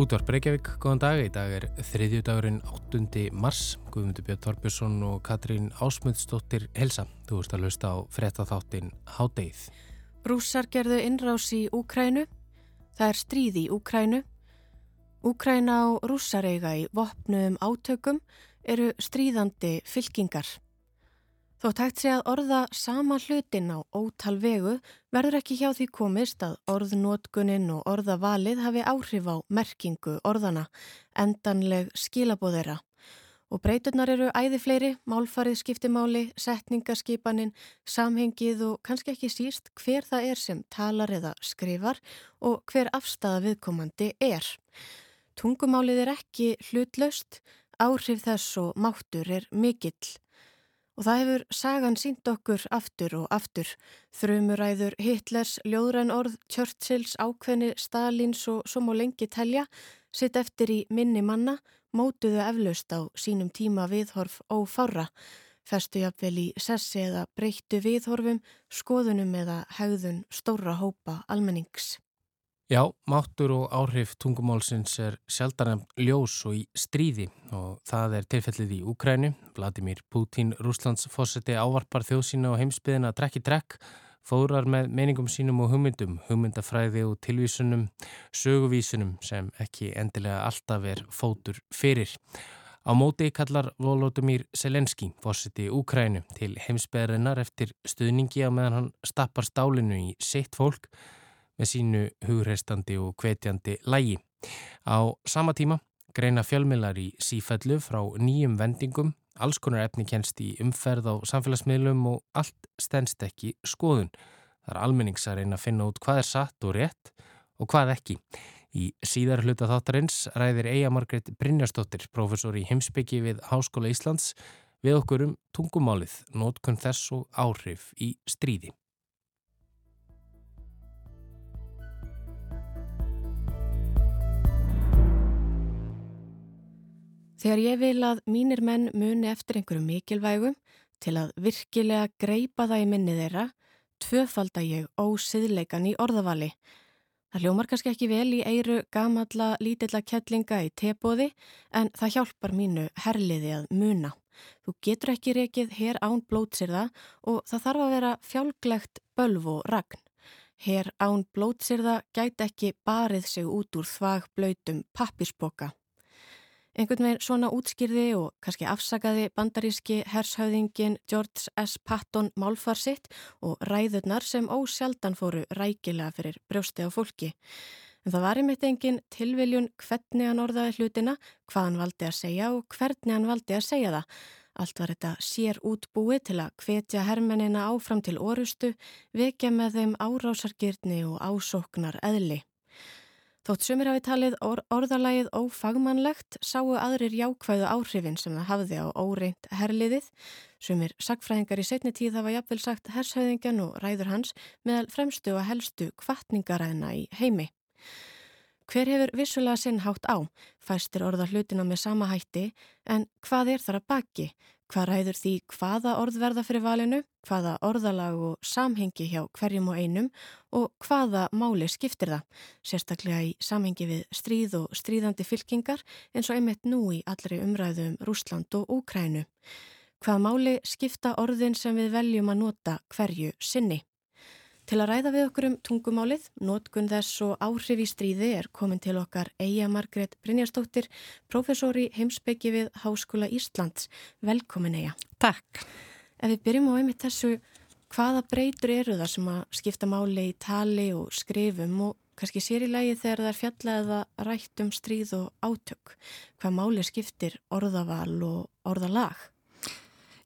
Útvar Breykjavík, góðan dag. Í dag er þriðju dagurinn 8. mars. Guðmundur Björn Þorbjörnsson og Katrín Ásmundsdóttir helsa. Þú ert að lausta á frettatháttin Hádeið. Rússar gerðu innrás í Úkrænu. Það er stríð í Úkrænu. Úkræna og rússar eiga í vopnuðum átökum eru stríðandi fylkingar. Þótt hægt sé að orða sama hlutin á ótal vegu verður ekki hjá því komist að orðnótguninn og orðavalið hafi áhrif á merkingu orðana, endanleg skilabóðera. Og breyturnar eru æði fleiri, málfarið skiptimáli, setningaskipanin, samhengið og kannski ekki síst hver það er sem talar eða skrifar og hver afstæða viðkomandi er. Tungumálið er ekki hlutlaust, áhrif þess og máttur er mikill. Og það hefur sagan sínt okkur aftur og aftur. Þrumuræður Hitlers, ljóðræn orð, Churchills, ákveðni, Stalins og svo má lengi telja, sitt eftir í minni manna, mótuðu eflaust á sínum tíma viðhorf ófára. Festu jafnvel í sessi eða breyttu viðhorfum, skoðunum eða hegðun stóra hópa almennings. Já, máttur og áhrif tungumálsins er sjaldan ljós og í stríði og það er tilfellið í Úkrænu. Vladimir Putin, Rúslands fósetti ávarpar þjóðsína og heimsbyðina drekki drekk, fórar með meningum sínum og hugmyndum, hugmyndafræði og tilvísunum, söguvísunum sem ekki endilega alltaf er fótur fyrir. Á móti kallar Volodymyr Selenski, fósetti Úkrænu, til heimsbyðarinnar eftir stuðningi á meðan hann stappar stálinu í sitt fólk með sínu hugreistandi og hvetjandi lægi. Á sama tíma greina fjölmilar í sífellu frá nýjum vendingum, alls konar efni kennst í umferð á samfélagsmiðlum og allt stennst ekki skoðun. Það er almennings að reyna að finna út hvað er satt og rétt og hvað ekki. Í síðar hluta þáttarins ræðir Eija Margret Brynjarsdóttir, professor í heimsbyggi við Háskóla Íslands, við okkur um tungumálið, nótkunn þess og áhrif í stríði. Þegar ég vil að mínir menn muni eftir einhverju mikilvægum til að virkilega greipa það í minni þeirra, tvöfalda ég ósiðleikan í orðavali. Það hljómar kannski ekki vel í eiru gamalla lítilla kettlinga í tebóði en það hjálpar mínu herliði að muna. Þú getur ekki rekið hér án blótsirða og það þarf að vera fjálglegt bölv og ragn. Hér án blótsirða gæti ekki barið sig út úr þvag blöytum pappisboka. Einhvern veginn svona útskýrði og kannski afsakaði bandaríski hershauðingin George S. Patton málfarsitt og ræðurnar sem ósjaldan fóru rækilega fyrir brjósti á fólki. En það var einmitt engin tilviljun hvernig hann orðaði hlutina, hvað hann valdi að segja og hvernig hann valdi að segja það. Allt var þetta sér útbúið til að hvetja hermennina áfram til orustu, vekja með þeim árásargirni og ásóknar eðli. Þótt sumir hafi talið or orðalagið ófagmannlegt sáu aðrir jákvæðu áhrifin sem það hafði á óreint herliðið. Sumir sagfræðingar í setni tíð hafa jafnvel sagt hershauðingjan og ræður hans meðal fremstu og helstu kvartningaræðina í heimi. Hver hefur vissulega sinn hátt á, fæstir orða hlutina með sama hætti, en hvað er þar að baki? Hvað ræður því hvaða orð verða fyrir valinu, hvaða orðalag og samhengi hjá hverjum og einum og hvaða máli skiptir það, sérstaklega í samhengi við stríð og stríðandi fylkingar eins og einmitt nú í allri umræðum um Rúsland og Úkrænu. Hvaða máli skipta orðin sem við veljum að nota hverju sinni? Til að ræða við okkur um tungumálið, nótkun þess og áhrif í stríði er komin til okkar Eija Margret Brynjarstóttir, professori heimsbyggi við Háskóla Íslands. Velkomin Eija. Takk. Ef við byrjum á einmitt þessu, hvaða breytur eru það sem að skipta máli í tali og skrifum og kannski sér í lagi þegar það er fjallað eða rætt um stríð og átök? Hvað máli skiptir orðaval og orðalag?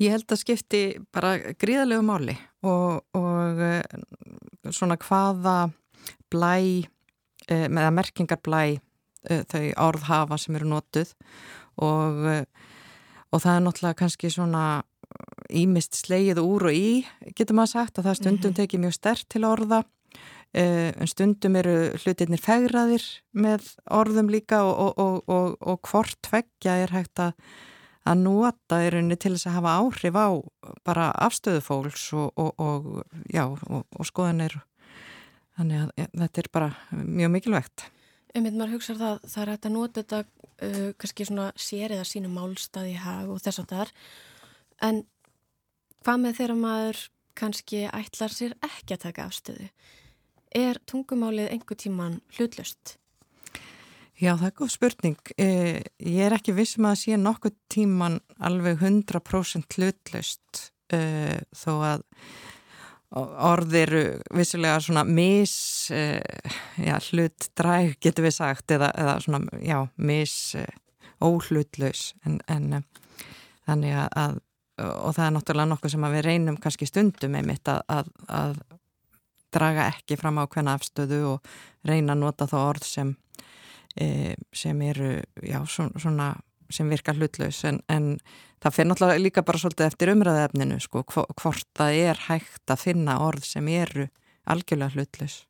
Ég held að skipti bara gríðalegu máli og, og eh, svona hvaða blæ, eh, með að merkingar blæ eh, þau orð hafa sem eru notuð og, og það er náttúrulega kannski svona ímist sleið úr og í, getur maður sagt að það stundum mhm. tekið mjög stert til orða en stundum eru hlutirnir fegraðir með orðum líka og, og hvort tveggja er hægt að að nota í rauninni til þess að hafa áhrif á bara afstöðu fólks og, og, og, já, og skoðanir þannig að ja, þetta er bara mjög mikilvægt Einmitt maður hugsa það, það er hægt að nota þetta uh, kannski svona sér eða sínu málstað í hag og þess að það er en hvað með þegar maður kannski ætlar sér ekki að taka afstöðu? Er tungumálið einhver tíman hlutlust? Já, það er góð spurning. Eh, ég er ekki vissum að sé nokkuð tíman alveg 100% hlutlaust eh, þó að orð eru vissilega svona mis uh, já, hlutdræg getur við sagt eða, eða svona já, mis uh, óhlutlaus en, en uh, þannig að og það er náttúrulega nokkuð sem við reynum kannski stundum einmitt að, að, að draga ekki fram á hvernig afstöðu og reyna að nota þá orð sem sem eru já, svona sem virkar hlutlaus en, en það fyrir náttúrulega líka bara svolítið eftir umræðaefninu sko, hvort það er hægt að finna orð sem eru algjörlega hlutlaus.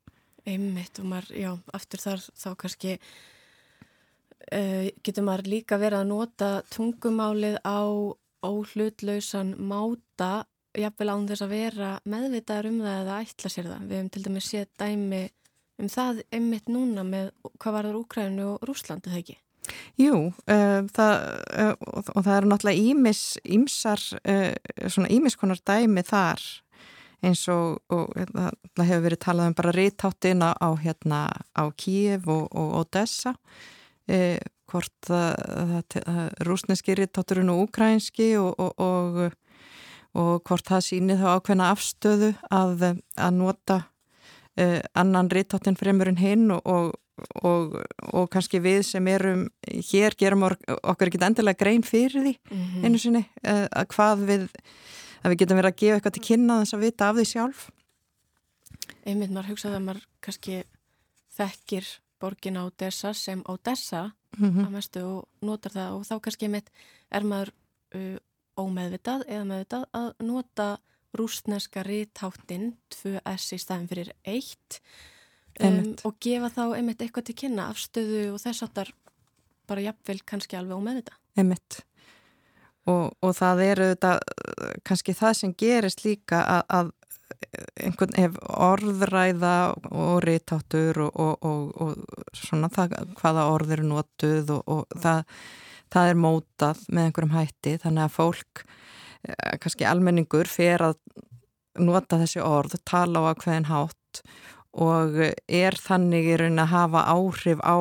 Einmitt og maður, já, aftur þar þá kannski uh, getur maður líka verið að nota tungumálið á óhlutlausan máta jafnvel án þess að vera meðvitaður um það eða ætla sér það. Við hefum til dæmis séð dæmi um það einmitt núna með hvað var það Úkrænu og Rúslandi það ekki? Jú, uh, það, uh, og það eru náttúrulega ímis, ímsar, uh, svona ímiskonar dæmi þar eins og, og hérna, það hefur verið talað um bara rítáttin á, hérna, á Kív og, og Odessa, hvort rúsneski rítátturinn og ukrainski og, og hvort það síni þá ákveðna afstöðu að, að nota annan rítáttin fremur en hinn og og, og kannski við sem erum hér gerum okkur ekki endilega grein fyrir því mm -hmm. einu sinni uh, að hvað við að við getum verið að gefa eitthvað til kynna þess að vita af því sjálf Einmitt maður hugsaði að maður kannski þekkir borgin á Odessa sem Odessa mm -hmm. að mestu og notar það og þá kannski einmitt er maður uh, ómeðvitað eða meðvitað að nota rústneska rítáttin 2S í staðin fyrir 1 um, og gefa þá einmitt eitthvað til kynna afstöðu og þess aftar bara jafnvel kannski alveg ómeð þetta. Einmitt. Og, og það eru þetta kannski það sem gerist líka að, að einhvern ef orðræða og rítáttur og, og, og svona það, hvaða orð eru notuð og það, það er mótað með einhverjum hætti þannig að fólk, eh, kannski almenningur fer að nota þessi orð, tala á að hverjum hátt og er þannig í raun að hafa áhrif á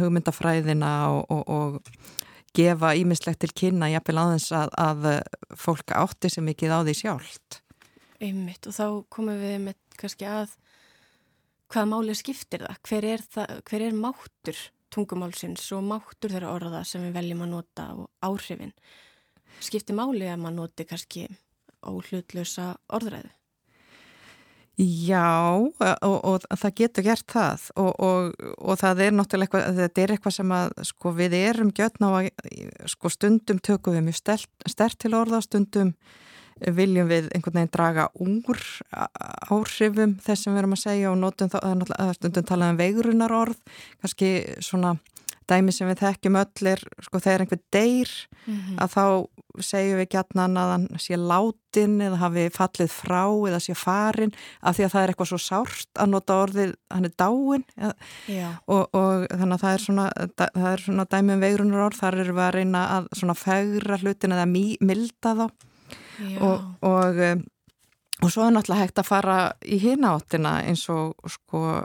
hugmyndafræðina og, og, og gefa ímislegt til kynna jafnvel aðeins að, að fólk átti sem ekki á því sjálft. Einmitt og þá komum við með kannski að hvaða máli skiptir það? Hver er, það, hver er máttur tungumálsins og máttur þeirra orða sem við veljum að nota og áhrifin? Skiptir máli að maður noti kannski óhlutlösa orðræðu? Já og, og það getur gert það og, og, og það er náttúrulega eitthvað, er eitthvað sem að sko við erum gjörn á að sko stundum tökum við mjög stert til orða, stundum viljum við einhvern veginn draga úr áhrifum þess sem við erum að segja og notum þá, stundum talaðum veigrunar orð, kannski svona dæmi sem við þekkjum öll er, sko þegar einhver deyr mm -hmm. að þá segjum við gætnan að hann sé látin eða hafi fallið frá eða sé farin af því að það er eitthvað svo sárt að nota orðið hann er dáin og, og þannig að það er svona, það er svona dæmi um veigrunar orð, þar eru við að reyna að svona fegra hlutin eða mí, milda þá. Og, og og svo er náttúrulega hægt að fara í hináttina eins og sko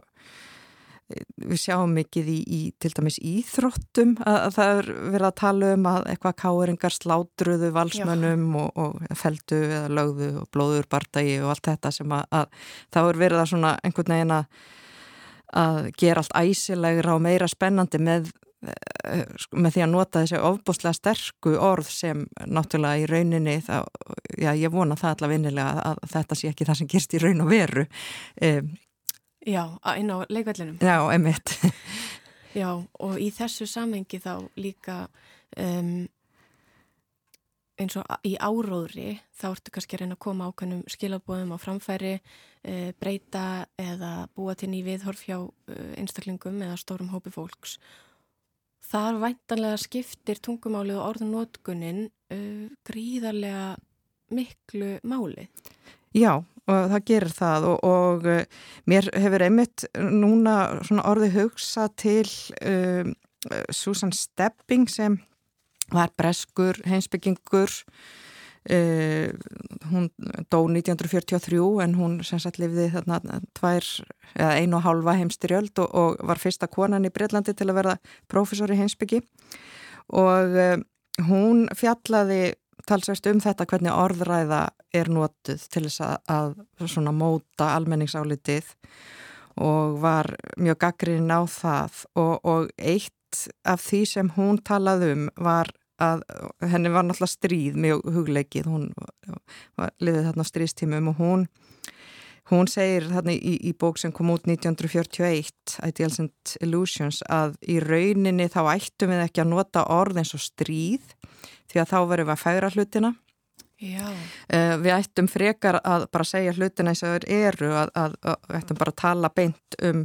við sjáum mikið í, í til dæmis íþróttum að, að það er verið að tala um að eitthvað káeringar slátruðu valsmönnum og, og feldu eða lögðu og blóður bardagi og allt þetta sem að, að það er verið að svona einhvern veginn að, að gera allt æsilegra og meira spennandi með, eh, með því að nota þessi ofbúslega sterku orð sem náttúrulega í rauninni þá, já ég vona það allaveg að þetta sé ekki það sem gerst í raun og veru. Um, Já, inn á leikvellinum. Já, emitt. Já, og í þessu samhengi þá líka um, eins og í áróðri þá ertu kannski að reyna að koma ákveðnum skilabóðum á framfæri, uh, breyta eða búa til ný viðhorf hjá uh, einstaklingum eða stórum hópi fólks. Þar væntanlega skiptir tungumálið og orðunótkunin uh, gríðarlega miklu máli. Já, og það gerir það og, og uh, mér hefur einmitt núna orðið hugsa til um, Susan Stepping sem var breskur heimsbyggingur uh, hún dó 1943 en hún sem sagt lifði þarna tvær eða einu og halva heimstyrjöld og, og var fyrsta konan í Breitlandi til að verða profesor í heimsbyggi og uh, hún fjallaði talsvægt um þetta hvernig orðræða er notuð til þess að, að móta almenningsálitið og var mjög gaggrinn á það. Og, og eitt af því sem hún talaði um var að henni var náttúrulega stríð mjög hugleikið, hún liðið þarna stríðstímum og hún hún segir þarna í, í bók sem kom út 1941 Ideals and Illusions að í rauninni þá ættum við ekki að nota orð eins og stríð því að þá verðum við að færa hlutina Uh, við ættum frekar að bara segja hlutina eins og þeir eru að, að, að við ættum bara að tala beint um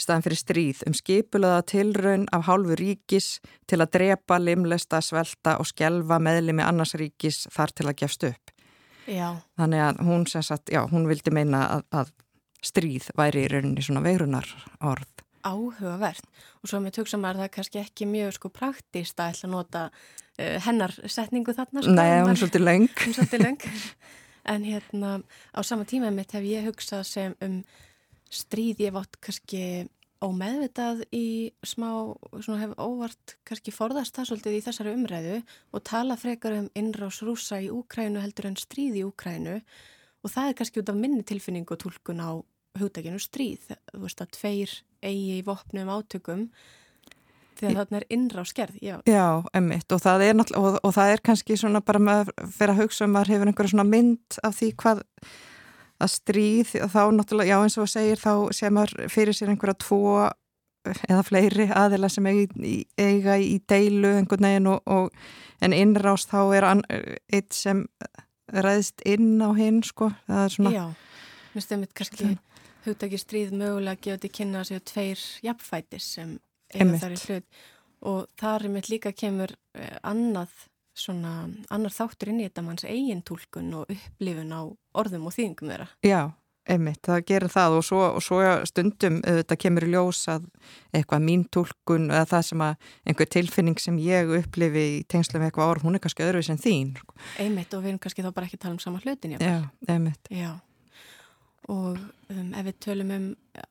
staðan fyrir stríð, um skipulaða tilraun af hálfu ríkis til að drepa, limlesta, svelta og skjelva meðlimi annars ríkis þar til að gefst upp. Já. Þannig að hún sem sagt, já, hún vildi meina að, að stríð væri í rauninni svona veirunar orð áhugavert. Og svo með töksa maður það er kannski ekki mjög sko praktist að ætla að nota uh, hennar setningu þarna sko, Nei, hún er svolítið Hún er svolítið löng. En hérna á sama tíma mitt hef ég hugsað sem um stríð ég vátt kannski ómeðvitað í smá svona hef óvart kannski forðast það svolítið í þessari umræðu og tala frekar um innrás rúsa í Úkrænu heldur en stríð í Úkrænu og það er kannski út af minni tilfinning og tólkun á hugdækinu stríð, þú veist að tveir eigi í vopnum átökum þegar þarna er innrá skerð Já, já emmitt og það er og, og það er kannski svona bara með að fyrir að hugsa um að hefur einhverja svona mynd af því hvað að stríð þá náttúrulega, já eins og að segir þá sem fyrir sér einhverja tvo eða fleiri aðila sem eiga, eiga í deilu einhvern veginn og, og en innrást þá er eitt sem ræðist inn á hinn sko, það er svona Já, mér stefnir kannski hugtæki stríð mögulega gefa til kynna séu tveir jafnfætis sem eiga þar í hlut og þar er mitt líka kemur eh, annað svona, annar þáttur inn í þetta manns eigin tólkun og upplifun á orðum og þýðingum þeirra. Já, einmitt, það gerir það og svo, og svo stundum þetta kemur í ljós að eitthvað mín tólkun eða það sem að einhver tilfinning sem ég upplifi í tengslu með eitthvað orð, hún er kannski öðruvis en þín. Einmitt og við erum kannski þá bara ekki að tala um sama hlutin. Já, einmitt. Já og um, ef við tölum um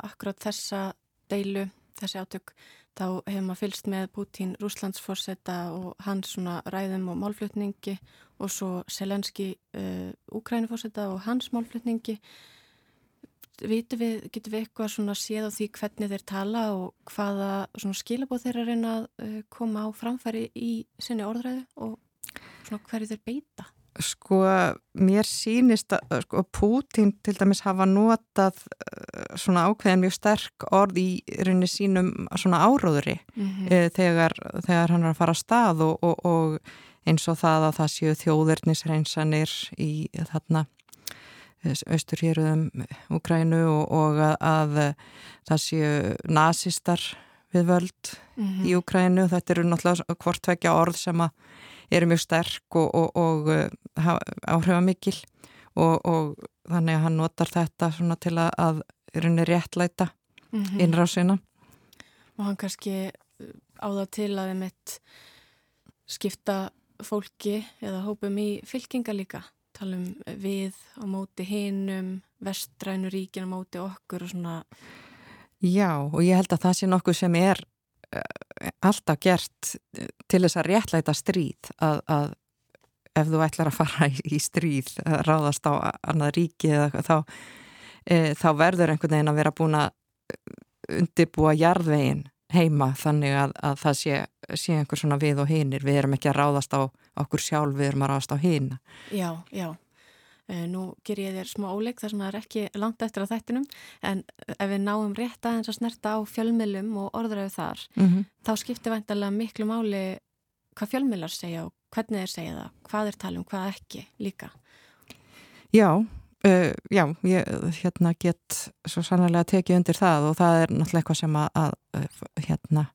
akkurát þessa deilu, þessi átök þá hefur maður fylst með Putin Rúslandsforsetta og hans svona ræðum og málflutningi og svo Selenski uh, Úkrænuforsetta og hans málflutningi Vitu við, getur við eitthvað svona séð á því hvernig þeir tala og hvaða svona skilabóð þeir að reyna að uh, koma á framfæri í sinni orðræðu og svona hverju þeir beita? Sko, mér sínist að sko, Pútín til dæmis hafa notað uh, svona ákveðin mjög sterk orð í rauninni sínum svona áróðuri mm -hmm. uh, þegar, þegar hann er að fara að stað og, og, og eins og það að það séu þjóðurnisreinsanir í þarna eh, austurhjörðum Ukrænu og, og að, að það séu nazistar við völd mm -hmm. í Ukrænu. Þetta eru náttúrulega hvort tvekja orð sem að eru mjög sterk og, og, og uh, áhrifamikil og, og þannig að hann notar þetta til að, að réttlæta mm -hmm. innrásina. Og hann kannski uh, áða til að þeim eitt skipta fólki eða hópum í fylkinga líka talum við á móti hinnum vestrænuríkin á móti okkur og svona Já og ég held að það sé nokkuð sem er alltaf gert til þess að réttlæta stríð að, að ef þú ætlar að fara í, í stríð ráðast á annað ríki eða þá, e, þá verður einhvern veginn að vera búin að undibúa jarðvegin heima þannig að, að það sé, sé einhver svona við og hinnir við erum ekki að ráðast á okkur sjálf við erum að ráðast á hinn Já, já. Eh, nú ger ég þér smá óleik þar sem það er ekki langt eftir að þættinum en ef við náum rétt aðeins að snerta á fjölmilum og orðræðu þar mm -hmm. þá skiptir væntalega miklu máli hvað fjölmilar segja og hvernig þeir segja það, hvað er talum, hvað ekki líka. Já, uh, já, ég hérna get svo sannlega tekið undir það og það er náttúrulega eitthvað sem að, að hérna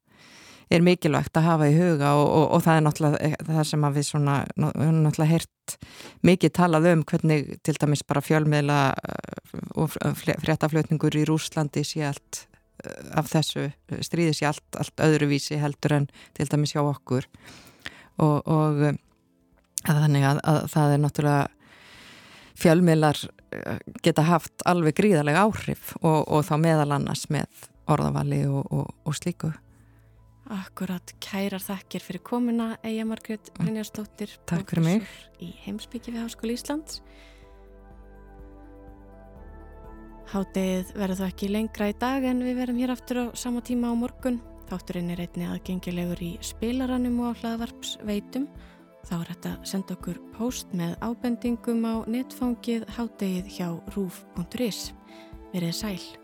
er mikilvægt að hafa í huga og, og, og það er náttúrulega það sem að við svona, náttúrulega heyrt mikið talað um hvernig til dæmis bara fjölmiðla og fréttaflutningur í Rúslandi sé allt af þessu stríði sé allt, allt öðruvísi heldur en til dæmis hjá okkur og, og þannig að, að það er náttúrulega fjölmiðlar eh, geta haft alveg gríðarlega áhrif og, og þá meðal annars með orðavali og, og, og slíku. Akkurat, kærar þakkir fyrir komuna Eija Margret mm. Brynjarsdóttir Takk fyrir mig í heimsbyggi við Háskóli Íslands Hátið verður þá ekki lengra í dag en við verum hér aftur á sama tíma á morgun Þátturinn er einni aðgengilegur í spilaranum og hlaðvarpsveitum Þá er þetta að senda okkur post með ábendingum á netfangið háttegið hjá rúf.is. Verið sæl.